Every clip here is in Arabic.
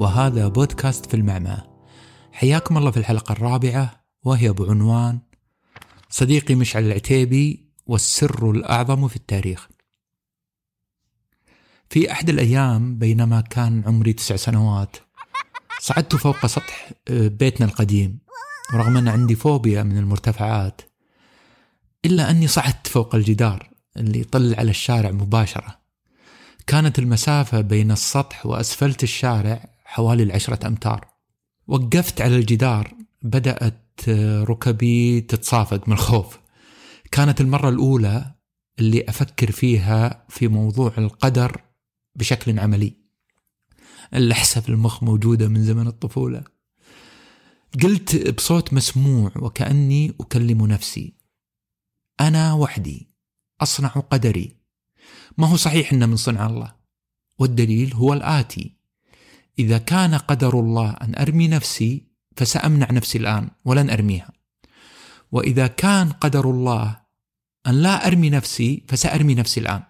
وهذا بودكاست في المعمى حياكم الله في الحلقة الرابعة وهي بعنوان صديقي مشعل العتيبي والسر الأعظم في التاريخ. في أحد الأيام بينما كان عمري تسع سنوات صعدت فوق سطح بيتنا القديم ورغم أن عندي فوبيا من المرتفعات إلا أني صعدت فوق الجدار اللي يطل على الشارع مباشرة. كانت المسافة بين السطح وأسفلت الشارع حوالي العشرة أمتار. وقفت على الجدار بدأت ركبي تتصافق من الخوف. كانت المرة الأولى اللي أفكر فيها في موضوع القدر بشكل عملي. اللحسة في المخ موجودة من زمن الطفولة. قلت بصوت مسموع وكأني أكلم نفسي أنا وحدي أصنع قدري. ما هو صحيح أنه من صنع الله. والدليل هو الآتي. إذا كان قدر الله أن أرمي نفسي فسأمنع نفسي الآن ولن أرميها. وإذا كان قدر الله أن لا أرمي نفسي فسأرمي نفسي الآن.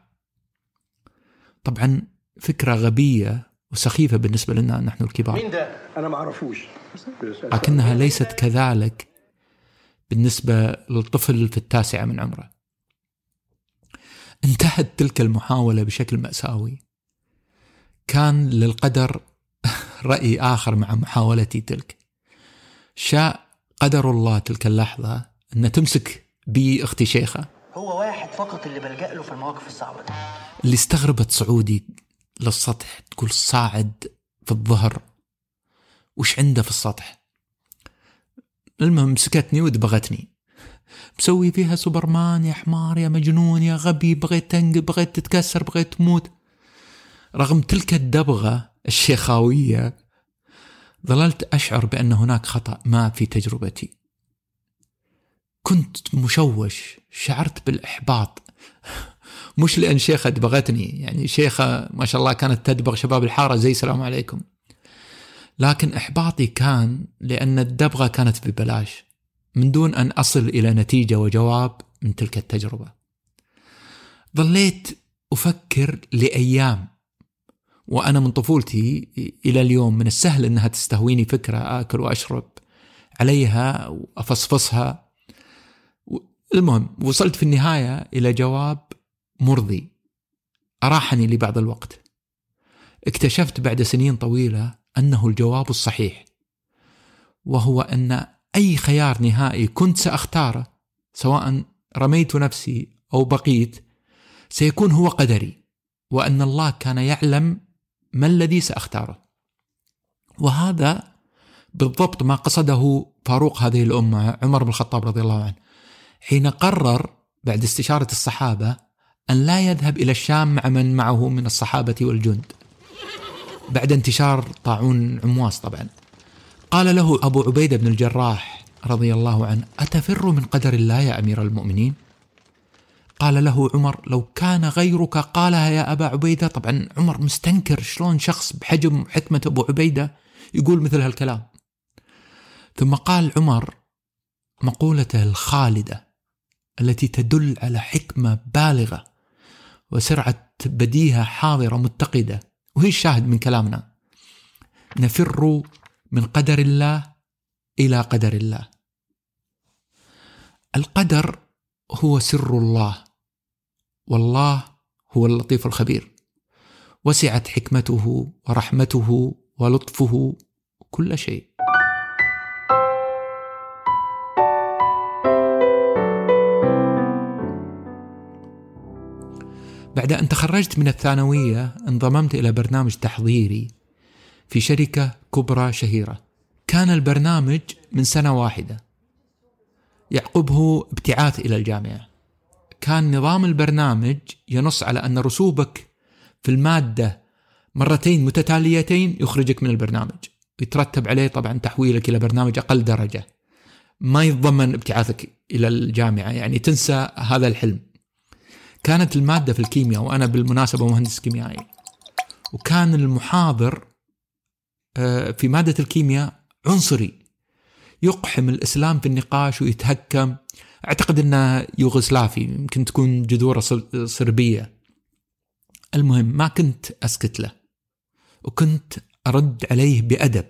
طبعا فكرة غبية وسخيفة بالنسبة لنا نحن الكبار. مين ده؟ أنا ما أعرفوش. لكنها ليست كذلك بالنسبة للطفل في التاسعة من عمره. انتهت تلك المحاولة بشكل مأساوي. كان للقدر رأي آخر مع محاولتي تلك. شاء قدر الله تلك اللحظة أن تمسك بي أختي شيخة. هو واحد فقط اللي بلجأ له في المواقف الصعبة دي. اللي استغربت صعودي للسطح تقول صاعد في الظهر. وش عنده في السطح؟ المهم مسكتني ودبغتني. مسوي فيها سوبرمان يا حمار يا مجنون يا غبي بغيت تنقل بغيت تتكسر بغيت تموت. رغم تلك الدبغة الشيخاوية ظللت أشعر بأن هناك خطأ ما في تجربتي. كنت مشوش شعرت بالإحباط. مش لأن شيخة دبغتني يعني شيخة ما شاء الله كانت تدبغ شباب الحارة زي سلام عليكم. لكن إحباطي كان لأن الدبغة كانت ببلاش من دون أن أصل إلى نتيجة وجواب من تلك التجربة. ظليت أفكر لأيام. وأنا من طفولتي إلى اليوم من السهل أنها تستهويني فكرة آكل وأشرب عليها وأفصفصها. المهم وصلت في النهاية إلى جواب مرضي أراحني لبعض الوقت. اكتشفت بعد سنين طويلة أنه الجواب الصحيح وهو أن أي خيار نهائي كنت سأختاره سواء رميت نفسي أو بقيت سيكون هو قدري وأن الله كان يعلم ما الذي سأختاره؟ وهذا بالضبط ما قصده فاروق هذه الأمة عمر بن الخطاب رضي الله عنه. حين قرر بعد استشارة الصحابة أن لا يذهب إلى الشام مع من معه من الصحابة والجند. بعد انتشار طاعون عمواس طبعا. قال له أبو عبيدة بن الجراح رضي الله عنه أتفر من قدر الله يا أمير المؤمنين؟ قال له عمر لو كان غيرك قالها يا أبا عبيدة. طبعا عمر مستنكر شلون شخص بحجم حكمة أبو عبيدة يقول مثل هالكلام. ثم قال عمر مقولته الخالدة التي تدل على حكمة بالغة وسرعة بديهة حاضرة متقدة وهي الشاهد من كلامنا. نفر من قدر الله إلى قدر الله. القدر هو سر الله. والله هو اللطيف الخبير. وسعت حكمته ورحمته ولطفه كل شيء. بعد أن تخرجت من الثانوية انضممت إلى برنامج تحضيري في شركة كبرى شهيرة. كان البرنامج من سنة واحدة. يعقبه ابتعاث إلى الجامعة. كان نظام البرنامج ينص على أن رسوبك في المادة مرتين متتاليتين يخرجك من البرنامج. يترتب عليه طبعا تحويلك إلى برنامج أقل درجة. ما يتضمن ابتعاثك إلى الجامعة يعني تنسى هذا الحلم. كانت المادة في الكيمياء وأنا بالمناسبة مهندس كيميائي. وكان المحاضر آه، في مادة الكيمياء عنصري. يقحم الإسلام في النقاش ويتهكم. أعتقد أنه يوغسلافي يمكن تكون جذورة صربية. المهم ما كنت أسكت له وكنت أرد عليه بأدب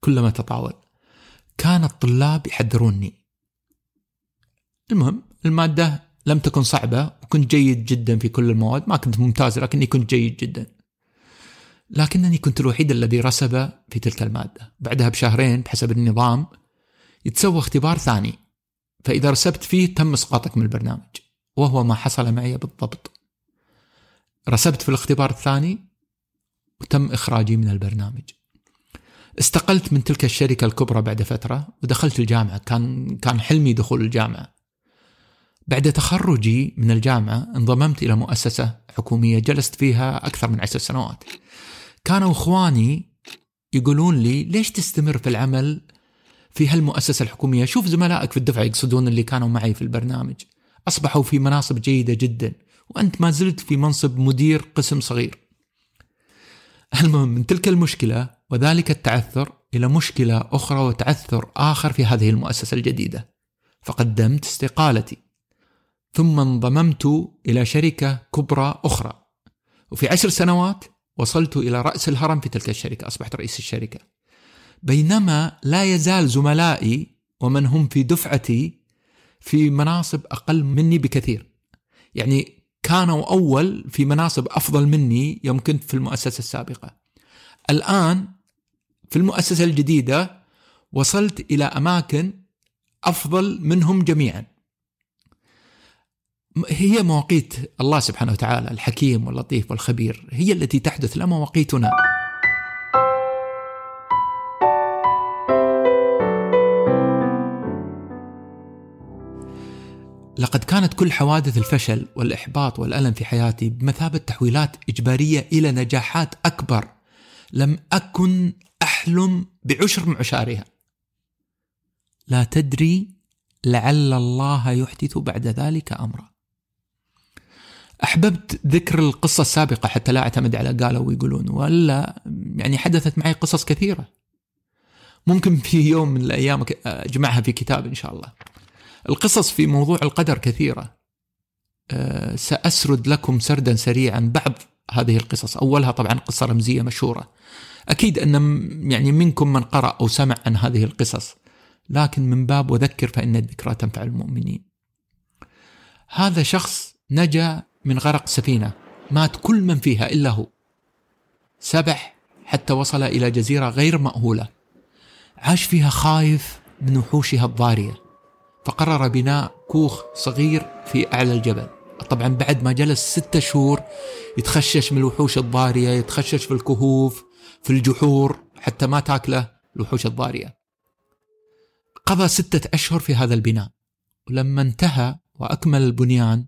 كلما تطاول. كان الطلاب يحذروني. المهم المادة لم تكن صعبة وكنت جيد جدا في كل المواد. ما كنت ممتاز لكني كنت جيد جدا. لكنني كنت الوحيد الذي رسب في تلك المادة. بعدها بشهرين بحسب النظام يتسوى اختبار ثاني. فإذا رسبت فيه تم إسقاطك من البرنامج وهو ما حصل معي بالضبط. رسبت في الاختبار الثاني وتم إخراجي من البرنامج. استقلت من تلك الشركة الكبرى بعد فترة ودخلت الجامعة. كان كان حلمي دخول الجامعة. بعد تخرجي من الجامعة انضممت إلى مؤسسة حكومية جلست فيها أكثر من عشر سنوات. كانوا إخواني يقولون لي ليش تستمر في العمل في هالمؤسسة الحكومية. شوف زملائك في الدفعة يقصدون اللي كانوا معي في البرنامج. أصبحوا في مناصب جيدة جدا وأنت ما زلت في منصب مدير قسم صغير. المهم من تلك المشكلة وذلك التعثر إلى مشكلة أخرى وتعثر آخر في هذه المؤسسة الجديدة. فقدمت استقالتي ثم انضممت إلى شركة كبرى أخرى. وفي عشر سنوات وصلت إلى رأس الهرم في تلك الشركة أصبحت رئيس الشركة. بينما لا يزال زملائي ومن هم في دفعتي في مناصب أقل مني بكثير. يعني كانوا أول في مناصب أفضل مني يوم كنت في المؤسسة السابقة. الآن في المؤسسة الجديدة وصلت إلى أماكن أفضل منهم جميعا. هي مواقيت الله سبحانه وتعالى الحكيم واللطيف والخبير هي التي تحدث لا مواقيتنا لقد كانت كل حوادث الفشل والإحباط والألم في حياتي بمثابة تحويلات إجبارية إلى نجاحات أكبر لم أكن أحلم بعشر معشارها لا تدري لعل الله يحدث بعد ذلك أمرا. أحببت ذكر القصة السابقة حتى لا أعتمد على قالوا ويقولون ولا يعني حدثت معي قصص كثيرة. ممكن في يوم من الأيام أجمعها في كتاب إن شاء الله. القصص في موضوع القدر كثيرة. أه سأسرد لكم سردا سريعا بعض هذه القصص. أولها طبعا قصة رمزية مشهورة. أكيد أن يعني منكم من قرأ أو سمع عن هذه القصص لكن من باب وذكر فإن الذكرى تنفع المؤمنين. هذا شخص نجا من غرق سفينة مات كل من فيها إلا هو. سبح حتى وصل إلى جزيرة غير مأهولة. عاش فيها خايف من وحوشها الضارية. فقرر بناء كوخ صغير في أعلى الجبل. طبعا بعد ما جلس ستة شهور يتخشش من الوحوش الضارية يتخشش في الكهوف في الجحور حتى ما تاكله الوحوش الضارية. قضى ستة أشهر في هذا البناء. ولما انتهى وأكمل البنيان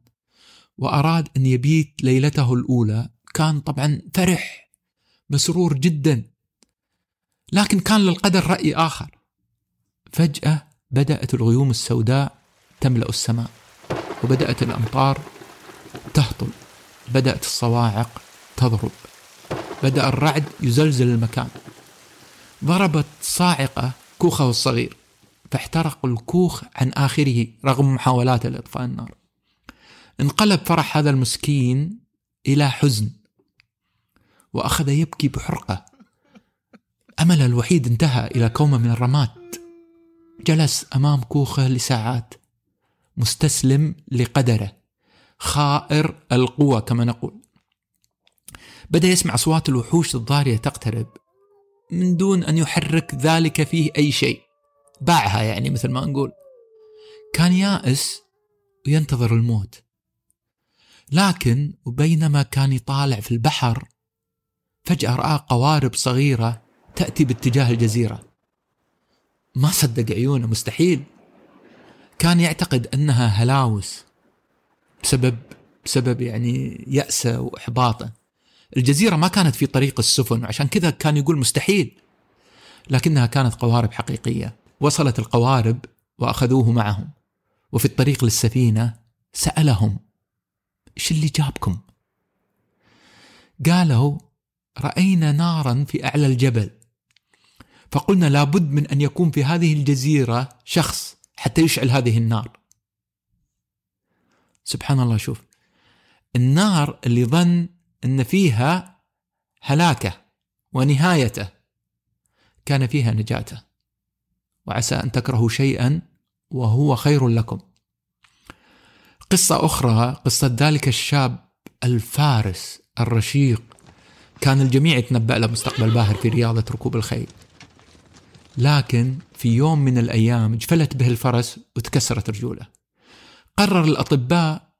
وأراد أن يبيت ليلته الأولى كان طبعا فرح مسرور جدا. لكن كان للقدر رأي آخر. فجأة بدأت الغيوم السوداء تملأ السماء وبدأت الأمطار تهطل بدأت الصواعق تضرب بدأ الرعد يزلزل المكان. ضربت صاعقة كوخه الصغير فاحترق الكوخ عن آخره رغم محاولاته لإطفاء النار. انقلب فرح هذا المسكين إلى حزن وأخذ يبكي بحرقة. أمله الوحيد انتهى إلى كومة من الرماد. جلس أمام كوخة لساعات مستسلم لقدره. خائر القوة كما نقول. بدأ يسمع أصوات الوحوش الضارية تقترب. من دون أن يحرك ذلك فيه أي شيء. باعها يعني مثل ما نقول. كان يائس وينتظر الموت. لكن وبينما كان يطالع في البحر فجأة رأى قوارب صغيرة تأتي باتجاه الجزيرة. ما صدق عيونه مستحيل. كان يعتقد أنها هلاوس بسبب بسبب يعني يأسة وإحباطه. الجزيرة ما كانت في طريق السفن عشان كذا كان يقول مستحيل. لكنها كانت قوارب حقيقية. وصلت القوارب وأخذوه معهم. وفي الطريق للسفينة سألهم إيش اللي جابكم؟ قالوا رأينا نارا في أعلى الجبل. فقلنا لابد من أن يكون في هذه الجزيرة شخص حتى يشعل هذه النار. سبحان الله شوف النار اللي ظن أن فيها هلاكة ونهايته كان فيها نجاته وعسى أن تكرهوا شيئا وهو خير لكم. قصة أخرى قصة ذلك الشاب الفارس الرشيق كان الجميع يتنبأ له مستقبل باهر في رياضة ركوب الخيل. لكن في يوم من الأيام جفلت به الفرس وتكسرت رجوله. قرر الأطباء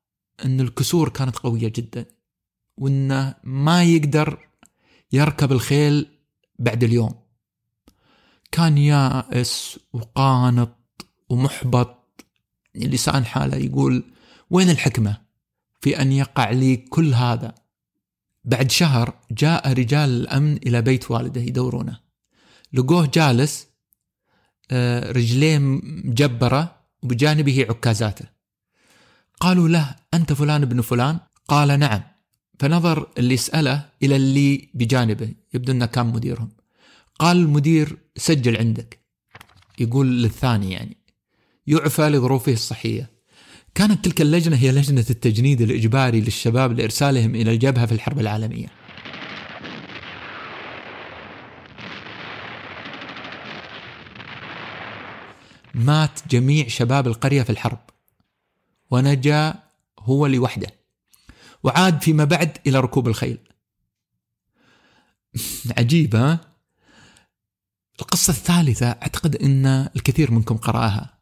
أن الكسور كانت قوية جدا وأنه ما يقدر يركب الخيل بعد اليوم. كان يائس وقانط ومحبط. لسان حاله يقول وين الحكمة في أن يقع لي كل هذا؟ بعد شهر جاء رجال الأمن إلى بيت والده يدورونه. لقوه جالس آه، رجليه مجبرة وبجانبه عكازاته قالوا له أنت فلان ابن فلان؟ قال نعم. فنظر اللي يسأله إلى اللي بجانبه يبدو أنه كان مديرهم. قال المدير سجل عندك. يقول للثاني يعني. يعفى لظروفه الصحية. كانت تلك اللجنة هي لجنة التجنيد الإجباري للشباب لإرسالهم إلى الجبهة في الحرب العالمية. مات جميع شباب القرية في الحرب. ونجا هو لوحده. وعاد فيما بعد إلى ركوب الخيل. عجيبة القصة الثالثة أعتقد أن الكثير منكم قرأها.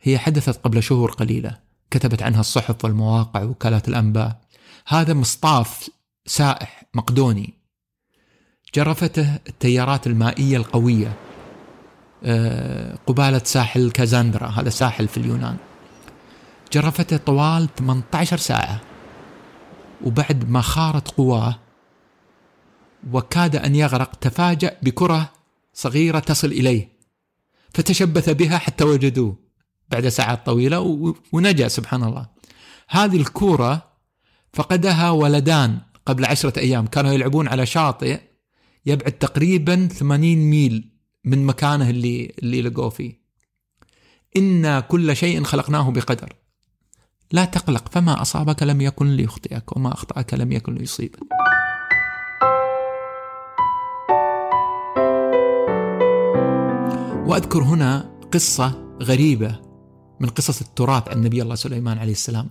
هي حدثت قبل شهور قليلة. كتبت عنها الصحف والمواقع وكالات الأنباء. هذا مصطاف سائح مقدوني. جرفته التيارات المائية القوية. قبالة ساحل كازاندرا هذا ساحل في اليونان. جرفته طوال 18 ساعة وبعد ما خارت قواه وكاد أن يغرق تفاجأ بكرة صغيرة تصل إليه فتشبث بها حتى وجدوه بعد ساعات طويلة ونجا سبحان الله. هذه الكورة فقدها ولدان قبل عشرة أيام كانوا يلعبون على شاطئ يبعد تقريبا 80 ميل من مكانه اللي اللي لقوه فيه. إنا كل شيء خلقناه بقدر. لا تقلق فما أصابك لم يكن ليخطئك وما أخطأك لم يكن ليصيبك. وأذكر هنا قصة غريبة من قصص التراث عن نبي الله سليمان عليه السلام.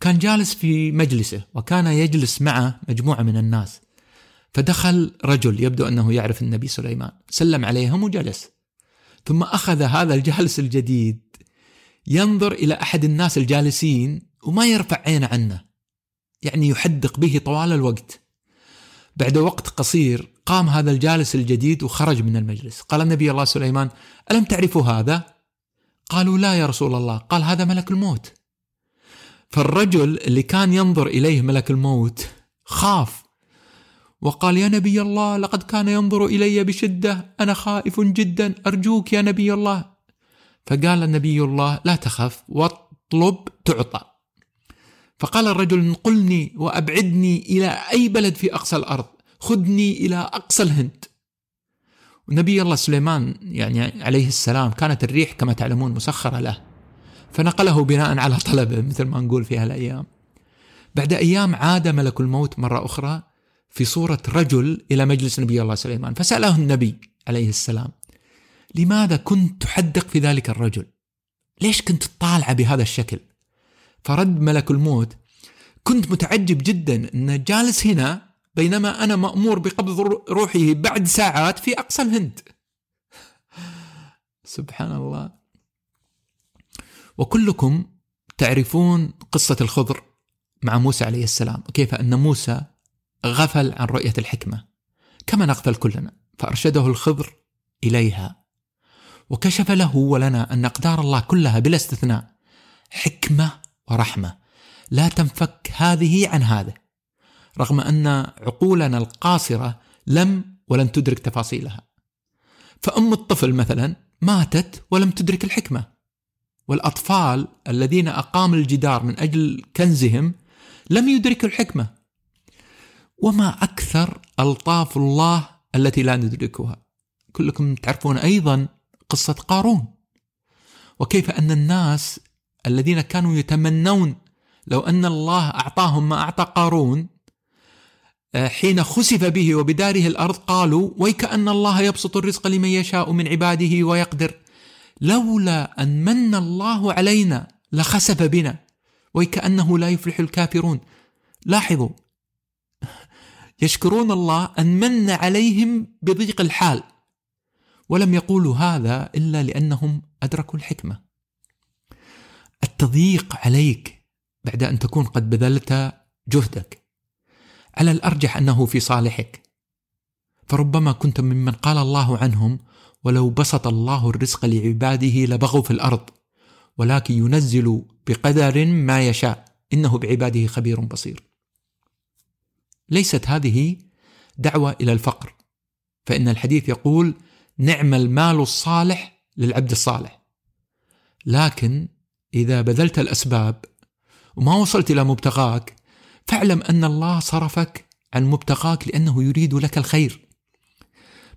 كان جالس في مجلسه وكان يجلس معه مجموعة من الناس. فدخل رجل يبدو أنه يعرف النبي سليمان سلم عليهم وجلس. ثم أخذ هذا الجالس الجديد ينظر إلى أحد الناس الجالسين وما يرفع عينه عنه يعني يحدق به طوال الوقت. بعد وقت قصير قام هذا الجالس الجديد وخرج من المجلس. قال النبي الله سليمان ألم تعرفوا هذا؟ قالوا لا يا رسول الله. قال هذا ملك الموت. فالرجل اللي كان ينظر إليه ملك الموت خاف وقال يا نبي الله لقد كان ينظر إلي بشدة. أنا خائف جدا. أرجوك يا نبي الله. فقال النبي الله لا تخف واطلب تعطى. فقال الرجل انقلني وأبعدني إلى أي بلد في أقصى الأرض. خذني إلى أقصى الهند. ونبي الله سليمان يعني عليه السلام كانت الريح كما تعلمون مسخرة له. فنقله بناء على طلبه مثل ما نقول في هالأيام. بعد أيام عاد ملك الموت مرة أخرى في صورة رجل إلى مجلس نبي الله سليمان فسأله النبي عليه السلام لماذا كنت تحدق في ذلك الرجل؟ ليش كنت طالعة بهذا الشكل؟ فرد ملك الموت كنت متعجب جدا أنه جالس هنا بينما أنا مأمور بقبض روحه بعد ساعات في أقصى الهند. سبحان الله وكلكم تعرفون قصة الخضر مع موسى عليه السلام. وكيف أن موسى غفل عن رؤية الحكمة كما نغفل كلنا فأرشده الخضر إليها وكشف له ولنا أن أقدار الله كلها بلا استثناء حكمة ورحمة لا تنفك هذه عن هذا رغم أن عقولنا القاصرة لم ولن تدرك تفاصيلها. فأم الطفل مثلا ماتت ولم تدرك الحكمة. والأطفال الذين أقاموا الجدار من أجل كنزهم لم يدركوا الحكمة. وما أكثر ألطاف الله التي لا ندركها. كلكم تعرفون أيضا قصة قارون. وكيف أن الناس الذين كانوا يتمنون لو أن الله أعطاهم ما أعطى قارون آه، حين خسف به وبداره الأرض قالوا ويكأن الله يبسط الرزق لمن يشاء من عباده ويقدر لولا أن من الله علينا لخسف بنا ويكأنه لا يفلح الكافرون لاحظوا يشكرون الله أن من عليهم بضيق الحال. ولم يقولوا هذا إلا لأنهم أدركوا الحكمة. التضييق عليك بعد أن تكون قد بذلت جهدك. على الأرجح أنه في صالحك. فربما كنت ممن قال الله عنهم ولو بسط الله الرزق لعباده لبغوا في الأرض. ولكن ينزل بقدر ما يشاء. إنه بعباده خبير بصير. ليست هذه دعوة إلى الفقر. فإن الحديث يقول نعم المال الصالح للعبد الصالح. لكن إذا بذلت الأسباب وما وصلت إلى مبتغاك فاعلم أن الله صرفك عن مبتغاك لأنه يريد لك الخير.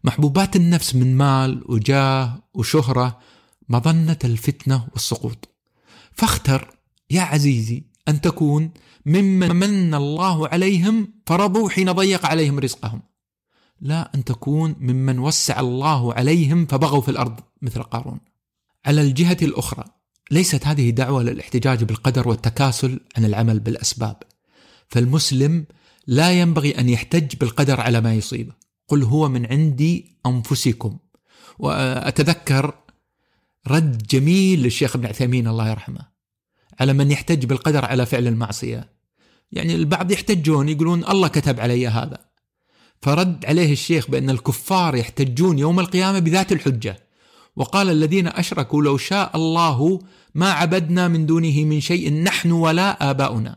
محبوبات النفس من مال وجاه وشهرة مظنه الفتنة والسقوط. فاختر يا عزيزي أن تكون ممن من الله عليهم فرضوا حين ضيق عليهم رزقهم. لا أن تكون ممن وسع الله عليهم فبغوا في الأرض مثل قارون. على الجهة الأخرى ليست هذه دعوة للاحتجاج بالقدر والتكاسل عن العمل بالأسباب. فالمسلم لا ينبغي أن يحتج بالقدر على ما يصيبه قل هو من عندي أنفسكم. وأتذكر رد جميل للشيخ ابن عثيمين الله يرحمه. على من يحتج بالقدر على فعل المعصية. يعني البعض يحتجون يقولون الله كتب علي هذا. فرد عليه الشيخ بأن الكفار يحتجون يوم القيامة بذات الحجة. وقال الذين أشركوا لو شاء الله ما عبدنا من دونه من شيء نحن ولا آباؤنا.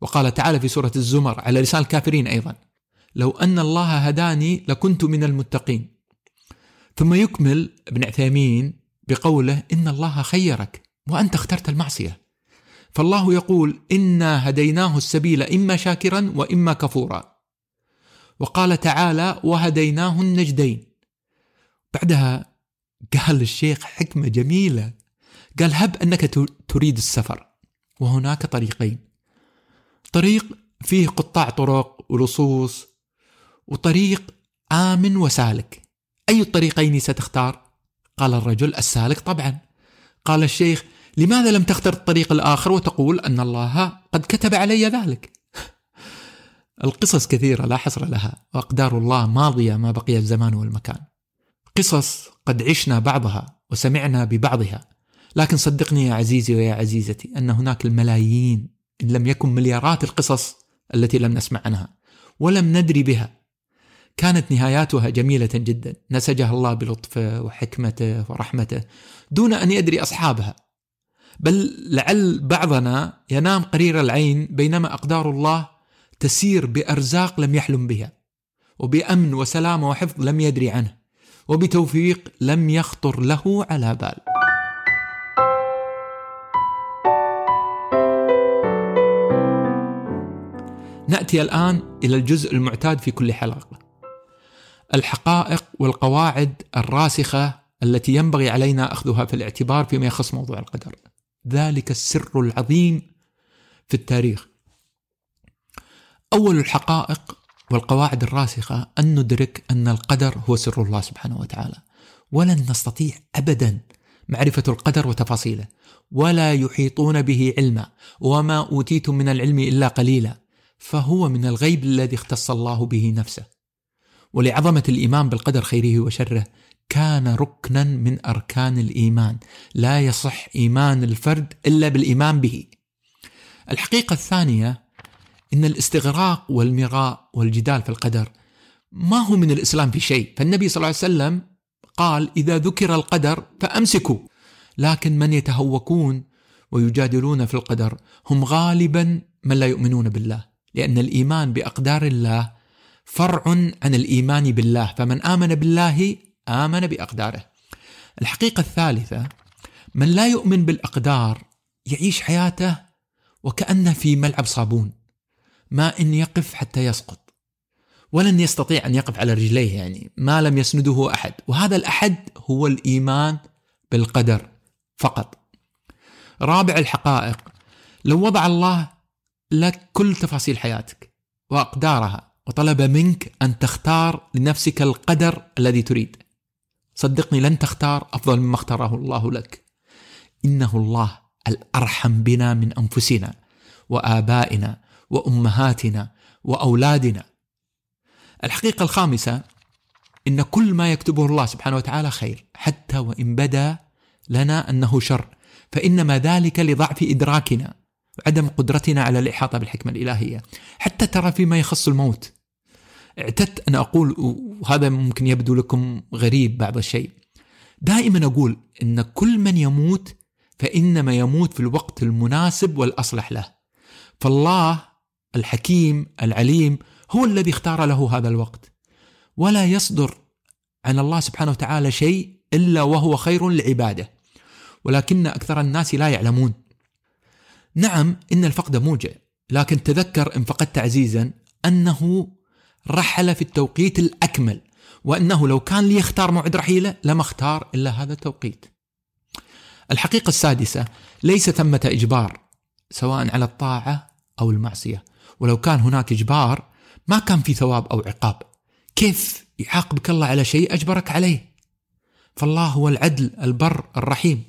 وقال تعالى في سورة الزمر على لسان الكافرين أيضا لو أن الله هداني لكنت من المتقين. ثم يكمل ابن عثيمين بقوله إن الله خيرك وأنت اخترت المعصية. فالله يقول إنا هديناه السبيل إما شاكرا وإما كفورا. وقال تعالى وهديناه النجدين. بعدها قال الشيخ حكمة جميلة. قال هب أنك تريد السفر. وهناك طريقين. طريق فيه قطاع طرق ولصوص وطريق آمن وسالك. أي الطريقين ستختار؟ قال الرجل السالك طبعا. قال الشيخ لماذا لم تختر الطريق الآخر وتقول أن الله قد كتب علي ذلك؟ القصص كثيرة لا حصر لها وأقدار الله ماضية ما بقي الزمان والمكان. قصص قد عشنا بعضها وسمعنا ببعضها. لكن صدقني يا عزيزي ويا عزيزتي أن هناك الملايين إن لم يكن مليارات القصص التي لم نسمع عنها ولم ندري بها. كانت نهاياتها جميلة جدا. نسجها الله بلطفه وحكمته ورحمته دون أن يدري أصحابها. بل لعل بعضنا ينام قرير العين بينما أقدار الله تسير بأرزاق لم يحلم بها وبأمن وسلامة وحفظ لم يدري عنه وبتوفيق لم يخطر له على بال. نأتي الآن إلى الجزء المعتاد في كل حلقة. الحقائق والقواعد الراسخة التي ينبغي علينا أخذها في الاعتبار فيما يخص موضوع القدر. ذلك السر العظيم في التاريخ. أول الحقائق والقواعد الراسخة أن ندرك أن القدر هو سر الله سبحانه وتعالى. ولن نستطيع ابدا معرفة القدر وتفاصيله ولا يحيطون به علما وما أوتيتم من العلم إلا قليلا فهو من الغيب الذي اختص الله به نفسه. ولعظمة الإيمان بالقدر خيره وشره كان ركنا من أركان الإيمان. لا يصح إيمان الفرد إلا بالإيمان به. الحقيقة الثانية إن الاستغراق والمراء والجدال في القدر ما هو من الإسلام في شيء. فالنبي صلى الله عليه وسلم قال إذا ذكر القدر فأمسكوا. لكن من يتهوكون ويجادلون في القدر هم غالبا من لا يؤمنون بالله. لأن الإيمان بأقدار الله فرع عن الإيمان بالله. فمن آمن بالله آمن بأقداره. الحقيقة الثالثة من لا يؤمن بالأقدار يعيش حياته وكأنه في ملعب صابون ما إن يقف حتى يسقط. ولن يستطيع أن يقف على رجليه يعني ما لم يسنده أحد. وهذا الأحد هو الإيمان بالقدر فقط. رابع الحقائق لو وضع الله لك كل تفاصيل حياتك وأقدارها وطلب منك أن تختار لنفسك القدر الذي تريد. صدقني لن تختار أفضل مما اختاره الله لك. إنه الله الأرحم بنا من أنفسنا وآبائنا وأمهاتنا وأولادنا. الحقيقة الخامسة إن كل ما يكتبه الله سبحانه وتعالى خير حتى وإن بدا لنا أنه شر. فإنما ذلك لضعف إدراكنا وعدم قدرتنا على الإحاطة بالحكمة الإلهية. حتى ترى فيما يخص الموت. اعتدت أن أقول وهذا ممكن يبدو لكم غريب بعض الشيء. دائما أقول إن كل من يموت فإنما يموت في الوقت المناسب والأصلح له. فالله الحكيم العليم هو الذي اختار له هذا الوقت. ولا يصدر عن الله سبحانه وتعالى شيء إلا وهو خير لعباده. ولكن أكثر الناس لا يعلمون. نعم إن الفقد موجع. لكن تذكر إن فقدت عزيزا أنه رحل في التوقيت الأكمل وأنه لو كان لي يختار موعد رحيله لما أختار إلا هذا التوقيت. الحقيقة السادسة ليس ثمة إجبار سواء على الطاعة أو المعصية. ولو كان هناك إجبار ما كان في ثواب أو عقاب. كيف يعاقبك الله على شيء أجبرك عليه؟ فالله هو العدل البر الرحيم.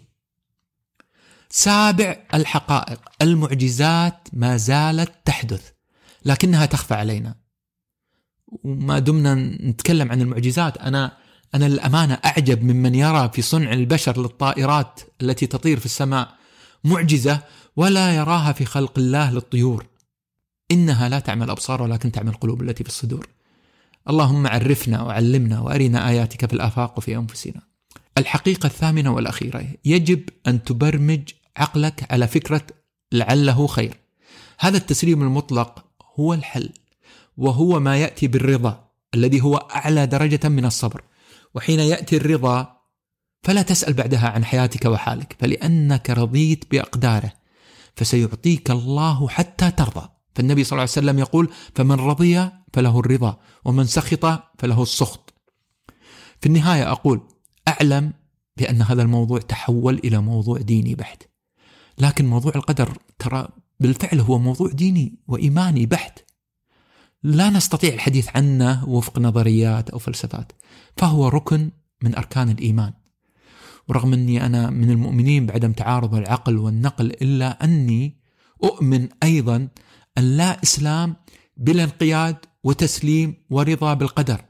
سابع الحقائق المعجزات ما زالت تحدث لكنها تخفى علينا. وما دمنا نتكلم عن المعجزات. أنا أنا للأمانة أعجب ممن يرى في صنع البشر للطائرات التي تطير في السماء معجزة ولا يراها في خلق الله للطيور. إنها لا تعمل أبصار ولكن تعمل القلوب التي في الصدور. اللهم عرفنا وعلمنا وأرنا آياتك في الآفاق وفي أنفسنا. الحقيقة الثامنة والأخيرة يجب أن تبرمج عقلك على فكرة لعله خير. هذا التسليم المطلق هو الحل. وهو ما يأتي بالرضا الذي هو أعلى درجة من الصبر. وحين يأتي الرضا فلا تسأل بعدها عن حياتك وحالك فلأنك رضيت بأقداره فسيعطيك الله حتى ترضى. فالنبي صلى الله عليه وسلم يقول فمن رضي فله الرضا ومن سخط فله السخط. في النهاية أقول أعلم بأن هذا الموضوع تحول إلى موضوع ديني بحت. لكن موضوع القدر ترى بالفعل هو موضوع ديني وإيماني بحت. لا نستطيع الحديث عنه وفق نظريات أو فلسفات فهو ركن من أركان الإيمان. ورغم أني أنا من المؤمنين بعدم تعارض العقل والنقل إلا أني أؤمن أيضا أن لا إسلام بلا انقياد وتسليم ورضا بالقدر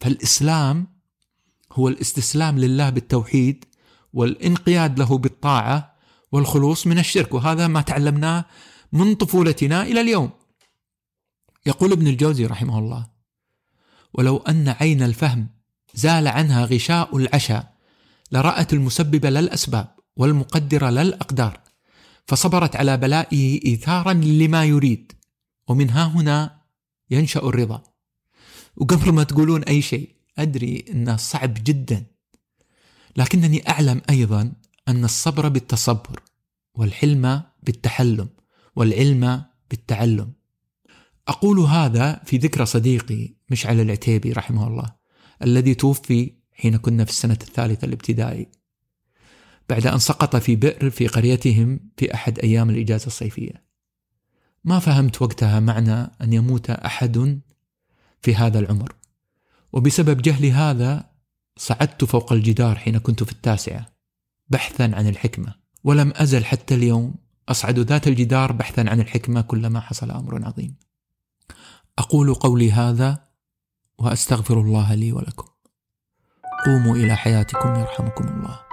فالإسلام هو الاستسلام لله بالتوحيد والانقياد له بالطاعة والخلوص من الشرك وهذا ما تعلمناه من طفولتنا إلى اليوم. يقول ابن الجوزي رحمه الله ولو أن عين الفهم زال عنها غشاء العشاء لرأت المسبب لا الأسباب والمقدر لا الأقدار فصبرت على بلائه إيثارا لما يريد ومن ها هنا ينشأ الرضا. وقبل ما تقولون أي شيء أدري أنه صعب جدا لكنني أعلم أيضا أن الصبر بالتصبر والحلم بالتحلم والعلم بالتعلم. أقول هذا في ذكرى صديقي مشعل العتيبي رحمه الله الذي توفي حين كنا في السنة الثالثة الابتدائي بعد أن سقط في بئر في قريتهم في أحد أيام الإجازة الصيفية. ما فهمت وقتها معنى أن يموت أحد في هذا العمر وبسبب جهلي هذا صعدت فوق الجدار حين كنت في التاسعة بحثا عن الحكمة ولم أزل حتى اليوم أصعد ذات الجدار بحثا عن الحكمة كلما حصل أمر عظيم. أقول قولي هذا وأستغفر الله لي ولكم. قوموا إلى حياتكم يرحمكم الله.